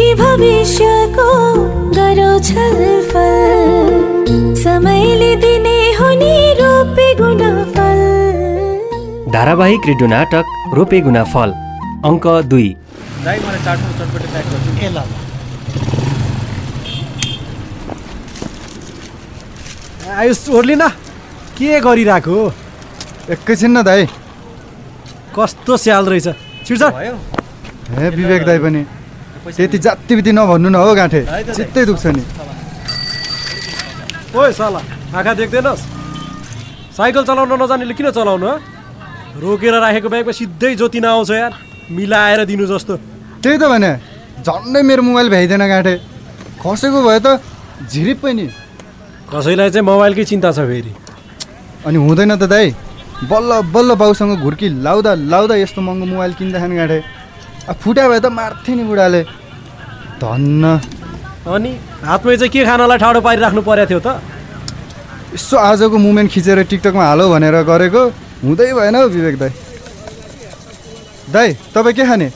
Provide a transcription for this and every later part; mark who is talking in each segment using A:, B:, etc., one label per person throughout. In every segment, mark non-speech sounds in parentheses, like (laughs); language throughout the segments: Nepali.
A: देखि भविष्यको गरौ छलफल समयले दिने हुने रोपे गुणफल।
B: धारावाहिक रेडियो नाटक रोपे गुना फल अङ्क दुई।
C: दाइ मलाई चाटको चटपटे प्याक गर्छु।
D: ए ल
E: आयुष ओर्लिन के गरिरहेको
F: एकैछिन न दाइ।
E: कस्तो स्याल रहेछ। छिर्छ।
F: हे विवेक दाइ पनि। त्यति जाति बिति नभन्नु न हो गाँठे। चित्तै दुख्छ नि।
E: ओइ साला आँखा देख्दैनस्? साइकल चलाउन नजानेले किन चलाउनु हँ? रोकेर राखेको ब्यागमा सिधै जोतिन आउँछ यार। मिलाएर दिनु जस्तो।
F: त्यही त भने झन्डै मेरो मोबाइल भ्याइँदैन गाँठे। खसेको भए त झिरिप्पै नि।
E: कसैलाई चाहिँ मोबाइलकै चिन्ता छ फेरि।
F: अनि हुँदैन त दाइ। बल्ल बल्ल बाउसँग घुर्की लाउँदा लाउँदा यस्तो महँगो मोबाइल किन्दाखेरि गाँठे। फुटा भए त मार्थे नि बुढाले। धन्न।
E: अनि हातमै चाहिँ के खानलाई ठाडो पारिराख्नु परेको थियो त?
F: यसो आजको मुमेन्ट खिचेर टिकटकमा हालौ भनेर गरेको हुँदै भएन हौ विवेक दाइ दाइ तपाईँ के खाने?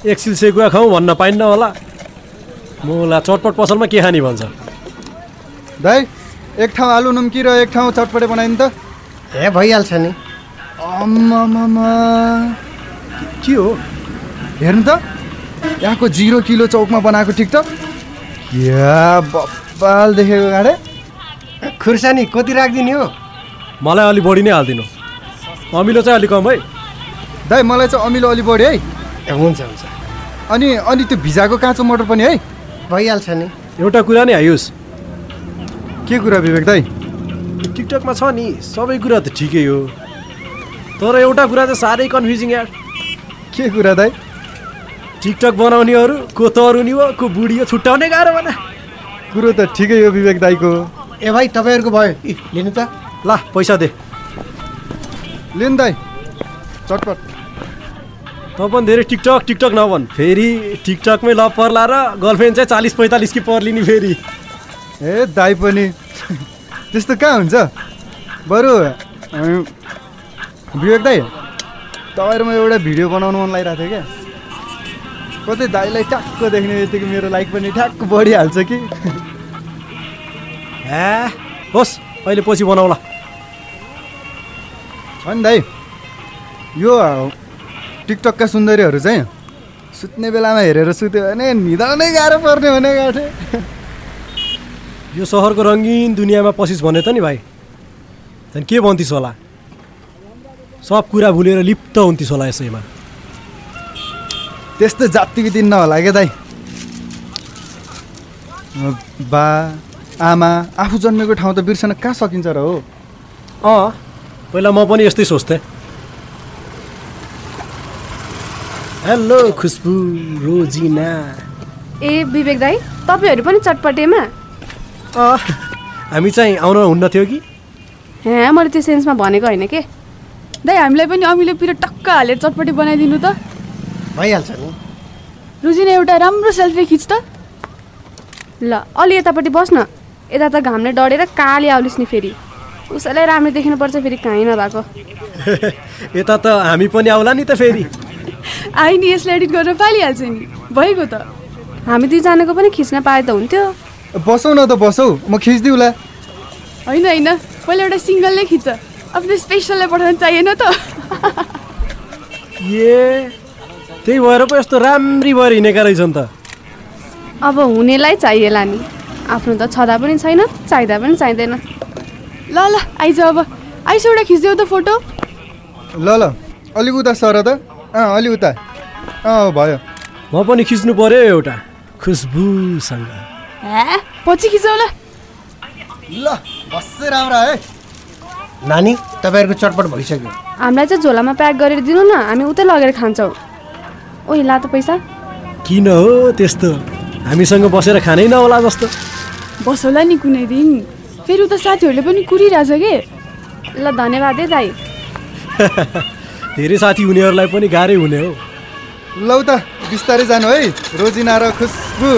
E: एकछिन सेकुवा खाउँ भन्न पाइन्न होला। मोला चटपट पसलमा के खाने भन्छ?
F: दाइ एक ठाउँ आलु नुम्की र एक ठाउँ चटपटे बनाइन् त।
D: ए भइहाल्छ नि।
E: के हो?
F: हेर्नु त। यहाँको जिरो किलो चौकमा बनाएको टिकटक या बब्बाल देखेको गाडे।
D: खुर्सानी कति राखिदिने हो?
E: मलाई अलि बढी नै हालिदिनु। अमिलो चाहिँ अलिक कम है।
F: दाइ मलाई चाहिँ अमिलो अलि बढी है।
D: ए, हुन्छ हुन्छ।
F: अनि अनि त्यो भिजाएको काँचो मटर पनि है।
D: भइहाल्छ नि।
E: एउटा कुरा नि आयुष
F: के कुरा विवेक दाइ?
E: टिकटकमा छ नि सबै कुरा त ठिकै हो। तर एउटा कुरा चाहिँ साह्रै कन्फ्युजिङ यार।
F: के कुरा दाइ
E: टिकटक बनाउनेहरू को तरुनी हो को बुढी हो छुट्याउने गाह्रो भन।
F: कुरो त ठिकै हो विवेक दाइको
D: ए भाइ तपाईँहरूको भयो। इ लिनु त।
E: ला पैसा दे।
F: लिनु दाइ चटपट।
E: त पनि धेरै टिकटक टिकटक नभन्। फेरि टिकटकमै लभ पर्ला र गर्लफ्रेन्ड चाहिँ चालिस पैँतालिस कि पर्लिने फेरि।
F: ए दाइ पनि। त्यस्तो कहाँ हुन्छ? बरु विवेक दाइ तपाईँहरूमा एउटा भिडियो बनाउनु मन लागिरहेको थियो क्या? कतै दाइलाई ट्याक्क देख्ने बित्तिकै मेरो लाइक पनि ठ्याक्क बढिहाल्छ कि? (laughs)
E: ए होस् अहिले पछि बनाउला।
F: अनि दाइ। यो टिकटकका सुन्दरीहरू चाहिँ सुत्ने बेलामा हेरेर सुत्यो भने निदाउनै गाह्रो पर्ने भने गाँठे
E: यो सहरको रङ्गीन दुनियाँमा पसिस भने त नि भाइ। त्यहाँदेखि के भन्थिस् होला? सब कुरा भुलेर लिप्त हुन्थिस् होला यसैमा।
F: त्यस्तो जाति बिति नहोला क्या दाइ? बा आमा आफू जन्मेको ठाउँ त बिर्सन कहाँ सकिन्छ र हो?
E: अँ पहिला म पनि यस्तै सोच्थेँ। हेलो खुसबु रोजिना।
G: ए विवेक दाई तपाईँहरू पनि चटपटेमा?
E: अँ हामी चाहिँ आउन हुन्न थियो कि?
G: हे मैले त्यो सेन्समा भनेको होइन के?
H: दाइ हामीलाई पनि अमिलो पिरो टक्क हालेर चटपटी बनाइदिनु त।
D: भइहाल्छ नि।
H: रुजिना एउटा राम्रो सेल्फी खिच त।
G: ल अलि यतापट्टि बस् न यता त घामले डढेर काली आउलिस् नि फेरि। उसैलाई राम्रो देखिनुपर्छ फेरि कहीँ नभएको। (laughs)
E: यता त हामी पनि आउला नि त फेरि। (laughs)
H: आइ नि यसलाई एडिट गरेर फालिहाल्छ नि। भइगयो त।
G: हामी दुईजनाको पनि खिच्न पाए त हुन्थ्यो।
F: बसौ न त बसौ म खिचिदिउँला।
H: होइन होइन। पहिला एउटा सिङ्गल नै खिच। आफ्नो स्पेसललाई पठाउनु चाहिएन त। (laughs)
E: ए त्यही भएर पो यस्तो राम्री भएर हिँडेका रहेछन् त।
G: अब हुनेलाई चाहिएला नि। आफ्नो त छँदा पनि छैन चाहिँदा पनि चाहिँदैन।
H: ल ल आइज अब। आइस एउटा खिचिदेऊ त फोटो।
F: ल ल अलिक उता सर त। अँ अलि उता। अँ भयो।
E: म पनि खिच्नु पर्यो एउटा खुसबुसँग
H: हे? पछि खिचौ ल
F: ल राम्रो है।
D: नानी तपाईँहरूको चटपट भइसक्यो।
G: हामीलाई चाहिँ झोलामा प्याक गरेर दिनु न हामी उतै लगेर खान्छौँ। ओइ ला त पैसा।
E: किन हो त्यस्तो? हामीसँग बसेर खानै नहोला जस्तो।
H: बसौला नि कुनै दिन। फेरि उता साथीहरूले पनि कुरिरहेछ के?
G: ल धन्यवाद है दाई। (laughs)
E: धेरै साथी हुनेहरूलाई पनि गाह्रै हुने हो।
F: लौ त बिस्तारै जानु है। रोजिना र खुसबु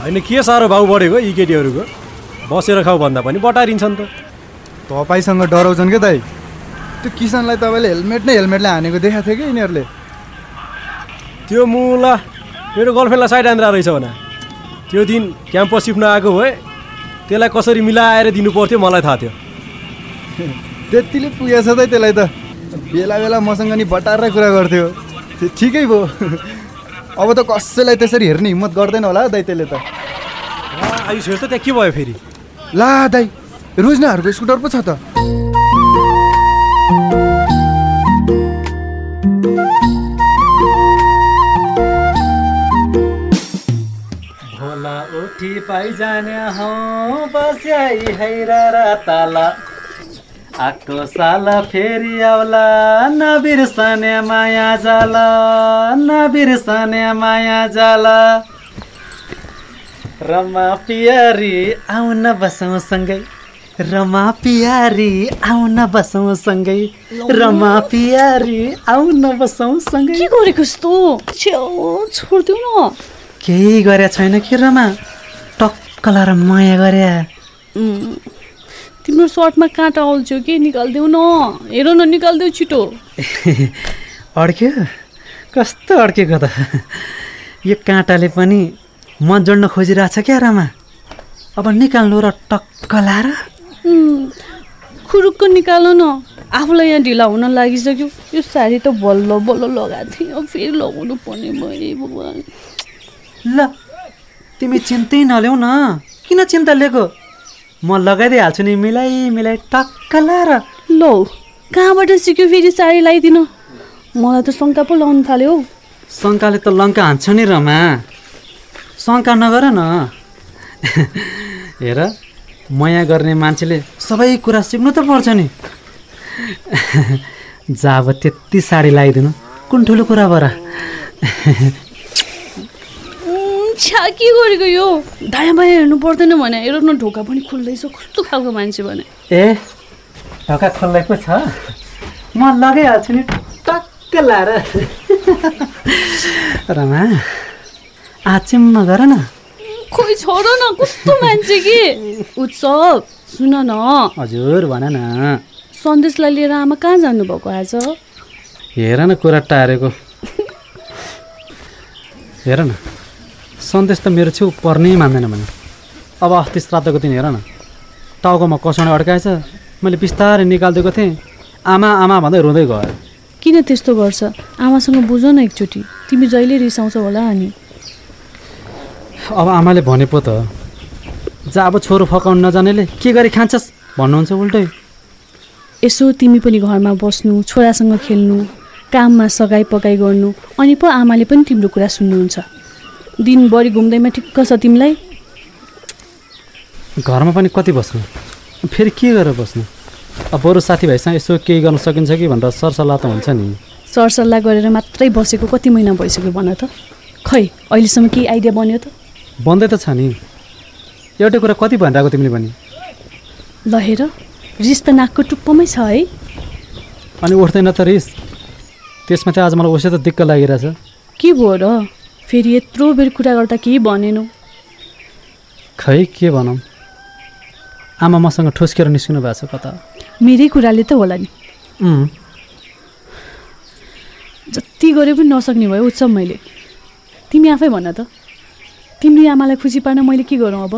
E: होइन के साह्रो भाउ बढेको यी केटीहरूको? बसेर खाऊ भन्दा पनि बटारिन्छन् त।
F: तपाईँसँग डराउँछन् क्या दाइ त्यो किसानलाई तपाईँले हेलमेट नै हेलमेटले हानेको देखाएको थियो कि यिनीहरूले?
E: त्यो मुला मेरो गर्लफ्रेन्डलाई साइड आन्द्रा रहेछ भने। त्यो दिन क्याम्पस सिफ्ट नआएको भए त्यसलाई कसरी मिलाएर दिनु पर्थ्यो मलाई थाहा थियो।
F: त्यतिले पुगेछ त त्यसलाई त। बेला बेला मसँग नि बटारेर कुरा गर्थ्यो। त्यो ठिकै भयो। अब त कसैलाई त्यसरी हेर्ने हिम्मत गर्दैन होला दाइ त्यसले त।
E: आयुष त त्यहाँ के भयो फेरि?
F: ला दाइ रोजनाहरूको स्कुटर पो छ त।
I: भोला उठी पाइजाने हौ बस्याई हैरा र ताला। आको साल फेरि आउला नबिर्सने माया जाला नबिर्सने माया जाला। रमा पियारी आउन बसौँ सँगै। रमा पियारी आउन बसौँ सँगै। रमा पियारी आउन बसौँ सँगै।
J: के गरेको यस्तो? छेउ छोडिदिउ न।
I: केही गरे छैन कि रमा? टक्क लाएर माया गरे।
J: तिम्रो सर्टमा काँटा आउँछ कि? निकालिदेऊ न। हेर न निकालिदेऊ छिटो। (laughs)
I: अड्क्यो? कस्तो अड्केको त? यो काँटाले पनि मन जोड्न खोजिरहेछ क्या रमा? अब निकाल्नु र टक्क लाएर
J: खुरुक्क निकाल न। आफूलाई यहाँ ढिला हुन लागिसक्यो। यो साडी त बल्ल बल्ल लगाएको थिएँ अब फेरि लगाउनु पर्ने भयो भगवान्।
I: ल तिमी चिन्तै नल्याउ न। किन चिन्ता लिएको? म लगाइदिइहाल्छु नि। मिलाइ मिलाइ टक्क लाएर।
J: लौ कहाँबाट सिक्यो फेरि साडी लगाइदिनु? मलाई त शङ्का पो लाउनु थाल्यो हौ।
I: शङ्काले त लङ्का हान्छ नि रमा। शङ्का नगर न। (laughs) हेर माया गर्ने मान्छेले सबै कुरा सिक्नु त पर्छ नि। जब त्यति साडी लगाइदिनु कुन ठुलो कुरा बर।
J: उम्, छ्या के गरेको यो? दायाँ बायाँ हेर्नु पर्दैन भने हेर न ढोका पनि खुल्दैछ कस्तो खालको मान्छे भने?
I: ए ढोका खोल्दै पो छ? म लगाइहाल्छु नि टक्क लाएर। (laughs) रमा आचिम्म गर न।
J: खोइ छोड न कस्तो मान्छे कि उत्सव सुन न
I: हजुर भन न
J: सन्देशलाई लिएर आमा कहाँ जानुभएको आज
I: हेर न कुरा टारेको हेर न सन्देश त मेरो छेउ पर्नै मान्दैन भने अब अस्ति श्राद्धको दिन हेर न टाउकोमा कसाउने अड्काएछ मैले बिस्तारै निकालिदिएको थिएँ आमा आमा भन्दै रुँदै गयो
J: किन त्यस्तो गर्छ आमासँग बुझ न एकचोटि तिमी जहिले रिसाउँछौ होला अनि
I: अब आमाले भने पो त जा अब छोरो फकाउनु नजानेले के गरी खान्छस्? भन्नुहुन्छ उल्टै।
J: यसो तिमी पनि घरमा बस्नु छोरासँग खेल्नु काममा सघाइ पकाइ गर्नु अनि पो आमाले पनि तिम्रो कुरा सुन्नुहुन्छ। दिनभरि घुम्दैमा ठिक्क छ तिमीलाई?
I: घरमा पनि कति बस्नु? फेरि के गरेर बस्नु? अब बरु साथीभाइसँग यसो केही गर्न सकिन्छ कि भनेर सरसल्लाह त हुन्छ नि।
J: सरसल्लाह गरेर मात्रै बसेको कति महिना भइसक्यो भन त। खै अहिलेसम्म केही आइडिया बन्यो त?
I: बन्दै त छ नि। एउटै कुरा कति भनिरहेको तिमीले पनि
J: ल हेर रिस त नाकको टुप्पोमै छ है।
I: अनि उठ्दैन त रिस। त्यसमा चाहिँ आज मलाई उसै त दिक्क लागिरहेछ।
J: के भयो र? फेरि यत्रो बेर कुरा गर्दा केही भनेनौ।
I: खै के भनौँ? आमा मसँग ठुस्केर निस्किनु भएको छ कता?
J: मेरै कुराले त होला नि। जति गरे पनि नसक्ने भयो उत्सव मैले। तिमी आफै भन त। तिम्रो आमालाई खुसी पार्न मैले के गरौँ अब?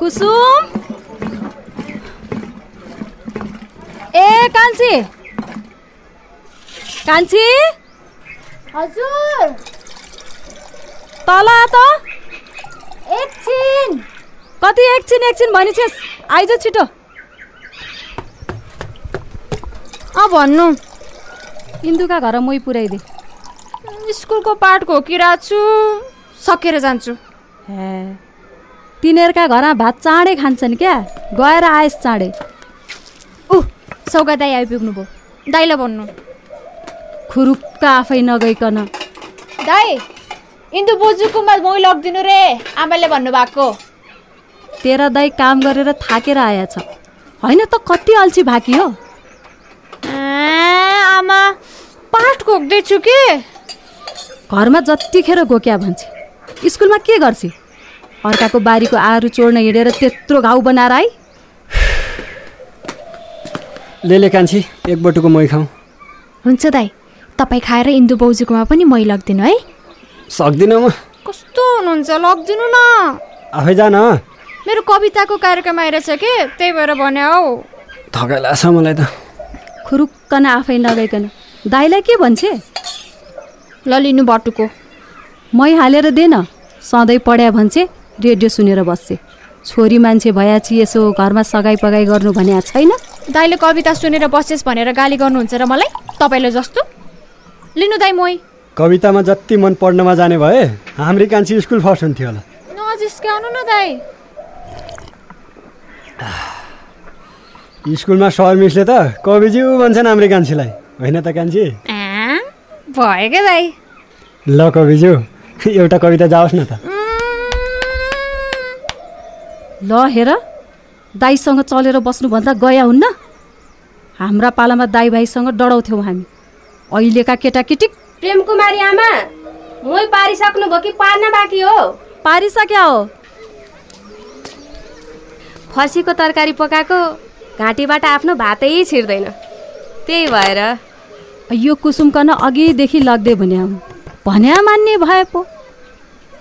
K: कुसुम? ए कान्छी। कान्छी?
L: हजुर।
K: तल त।
L: एकछिन
K: एकछिन भनिछेस् आइज छिटो। अँ भन्नु। इन्दुका घर मै पुऱ्याइदिए स्कुलको पाठको किरा छु। सकेर जान्छु। ए तिनीहरूका घरमा भात चाँडै खान्छन् क्या? गएर आएस् चाँडै। ऊ सौगा दाई आइपुग्नु भयो। दाइलाई भन्नु। खुरुक्क आफै नगइकन।
L: दाई इन्दु बोजूको मै लगिदिनु रे। आमाले भन्नुभएको।
K: तेरा दाई काम गरेर थाकेर आएछ होइन त कति अल्छी भाकी हो।
L: ए, आमा पाठ घोक्दैछु कि?
K: घरमा जतिखेर गोक्या भन्छ स्कुलमा के गर्छ? अर्काको बारीको आरू चोड्न हिँडेर त्यत्रो घाउ बनाएर है
B: ले ले कान्छी एक बटुको मै खाउँ
L: हुन्छ दाई तपाईँ खाएर इन्दु बाउजूकोमा पनि मै लगिदिनु है।
B: सक्दिनँ म।
L: कस्तो हुनुहुन्छ लगिदिनु न।
B: आफै जा न
L: मेरो कविताको कार्यक्रम आइरहेछ कि? त्यही भएर भने हौ।
B: थकाइ लाग्छ मलाई त।
K: खुरुक्कन आफै नगइकन। दाईलाई के भन्छे?
L: ल लिनु बटुको।
K: मै हालेर दे न सधैँ पढ्या भन्छे रेडियो सुनेर बस्छे छोरी मान्छे भयाची यसो घरमा सगाई पगाई गर्नु भने छैन?
L: दाईले कविता सुनेर बसेस् भनेर गाली गर्नुहुन्छ र मलाई? तपाईँले जस्तो? लिनु दाई मै।
B: कवितामा जति मन पढ्नमा जाने भए हाम्री कान्छी स्कुल फर्स्ट हुन्थ्यो होला।
L: नजिस्काउनु न दाई।
B: स्कुलमा सर मिसले त कविज्यू भन्छन् हाम्री कान्छीलाई। होइन त कान्छी?
L: भयो क्या दाई
B: ल कविज्यू एउटा कविता जाओस् न त।
K: ल हेर दाईसँग चलेर बस्नुभन्दा गया हुन्न। हाम्रा पालामा दाई भाइसँग डराउँथ्यौँ हामी। अहिलेका केटाकेटी
M: प्रेम कुमारी आमा मै पारिसक्नु भयो कि पार्न बाँकी हो?
K: पारिसक्या हो।
M: फर्सीको तरकारी पकाएको घाँटीबाट आफ्नो भातै छिर्दैन। त्यही भएर
K: यो कुसुमकन अघिदेखि लग्दै भने भन्या मान्ने भए पो।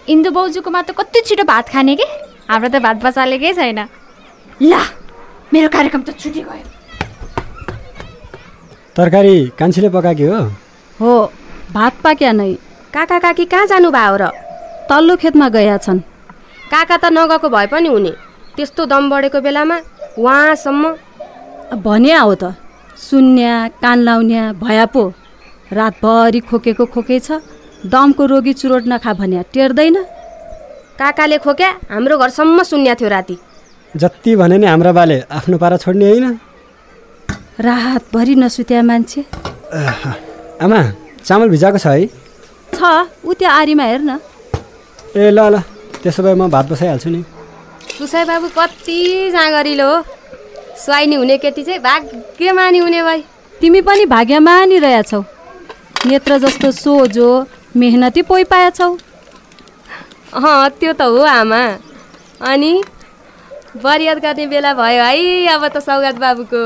L: इन्दु बाउजूकोमा त कति छिटो भात खाने कि? हाम्रो त भात बसालेकै छैन। ल मेरो कार्यक्रम त छुटी गयो।
B: तरकारी कान्छीले पकाएको हो?
K: हो भात पाक्या नै।
M: काका काकी कहाँ जानु भयो र?
K: तल्लो खेतमा गएका छन्।
M: काका त नगएको भए पनि हुने। त्यस्तो दम बढेको बेलामा उहाँसम्म
K: भने हो त। सुन्या कान लाउन्या भया पो। रातभरि खोकेको खोकै छ। दमको रोगी चुरोट नखा भन्या टेर्दैन।
M: काकाले खोक्या हाम्रो घरसम्म सुन्या थियो राति।
B: जति भने नि हाम्रा बाले आफ्नो पारा छोड्ने होइन।
K: रातभरि नसुत्या मान्छे।
B: आमा चामल भिजाएको छ है?
K: छ ऊ त्यो आरीमा हेर न
B: ए ल ल। त्यसो भए म भात बसाइहाल्छु नि।
M: कुसाई बाबु कति जाँगरिलो हो। स्वाइनी हुने केटी चाहिँ भाग्यमानी हुने भाइ।
K: तिमी पनि भाग्यमानी रहेछौ नेत्र जस्तो सोझो मेहनती पोइ पाएछौ
M: अँ त्यो त हो आमा। अनि बरियात गर्ने बेला भयो है अब त सौगात बाबुको।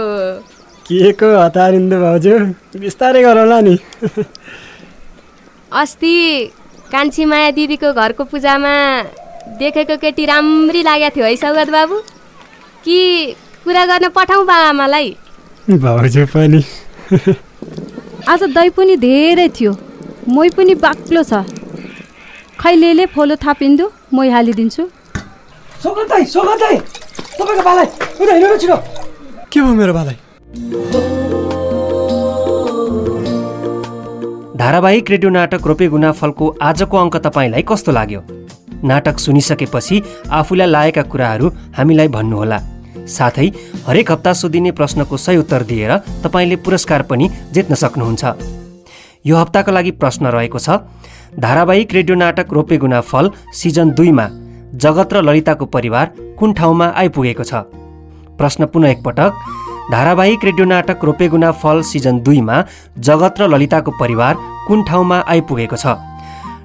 B: के को हतारिन्दु भाउजू? बिस्तारै गरौँला नि।
M: अस्ति कान्छी माया दिदीको घरको पूजामा देखेको केटी राम्री लागेको थियो है सौगात बाबु? कि कुरा गर्न पठाउँ बा आमालाई?
B: भाउजू पनि।
K: आज दही पनि धेरै थियो। मै पनि बाक्लो छ। खैलेले फोलो थापिन्दु मै हालिदिन्छु।
E: के भयो मेरो बालाई?
B: धारावाहिक रेडियो नाटक रोपे गुनाफलको आजको अङ्क तपाईँलाई कस्तो लाग्यो? नाटक सुनिसकेपछि आफूलाई लागेका कुराहरू हामीलाई भन्नुहोला। साथै हरेक हप्ता सोधिने प्रश्नको सही उत्तर दिएर तपाईँले पुरस्कार पनि जित्न सक्नुहुन्छ। यो हप्ताको लागि प्रश्न रहेको छ धारावाहिक रेडियो नाटक रोपे गुना फल सिजन दुईमा जगत र ललिताको परिवार कुन ठाउँमा आइपुगेको छ? प्रश्न पुनः एकपटक धारावाहिक रेडियो नाटक रोपेगुना फल सिजन दुईमा जगत र ललिताको परिवार कुन ठाउँमा आइपुगेको छ?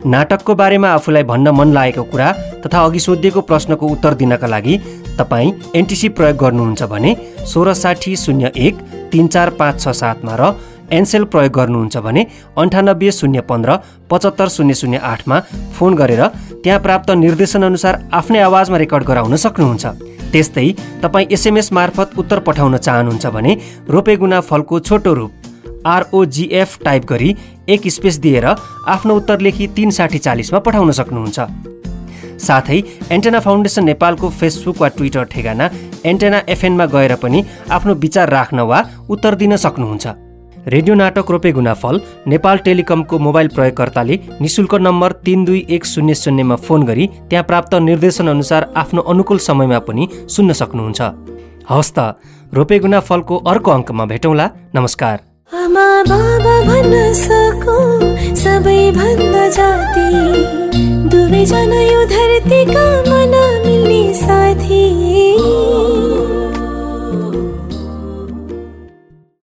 B: नाटकको बारेमा आफूलाई भन्न मन लागेको कुरा तथा अघि सोधिएको प्रश्नको उत्तर दिनका लागि तपाईँ एनटिसी प्रयोग गर्नुहुन्छ भने सोह्र साठी शून्य एक तिन चार पाँच छ सातमा र एनसेल प्रयोग गर्नुहुन्छ भने अन्ठानब्बे शून्य पन्ध्र पचहत्तर शून्य शून्य आठमा फोन गरेर त्यहाँ प्राप्त निर्देशनअनुसार आफ्नै आवाजमा रेकर्ड गराउन सक्नुहुन्छ। त्यस्तै तपाईँ एसएमएस मार्फत उत्तर पठाउन चाहनुहुन्छ भने रोपेगुना फलको छोटो रूप आरओजिएफ टाइप गरी एक स्पेस दिएर आफ्नो उत्तर लेखी तिन साठी चालिसमा पठाउन सक्नुहुन्छ। साथै एन्टेना फाउन्डेसन नेपालको फेसबुक वा ट्विटर ठेगाना एन्टेना एफएनमा गएर पनि आफ्नो विचार राख्न वा उत्तर दिन सक्नुहुन्छ। रेडियो नाटक रोपे गुनाफल नेपाल टेलिकमको मोबाइल प्रयोगकर्ताले निशुल्क नम्बर तिन दुई एक शून्य शून्यमा फोन गरी त्यहाँ प्राप्त निर्देशनअनुसार आफ्नो अनुकूल समयमा पनि सुन्न सक्नुहुन्छ। हवस् त रोपे गुनाफलको अर्को अङ्कमा भेटौँला। नमस्कार।
A: आमा बाबा भन्न सकौ सबैभन्दा जाति। दुवैजना यो धरतीका मन मिल्ने साथी।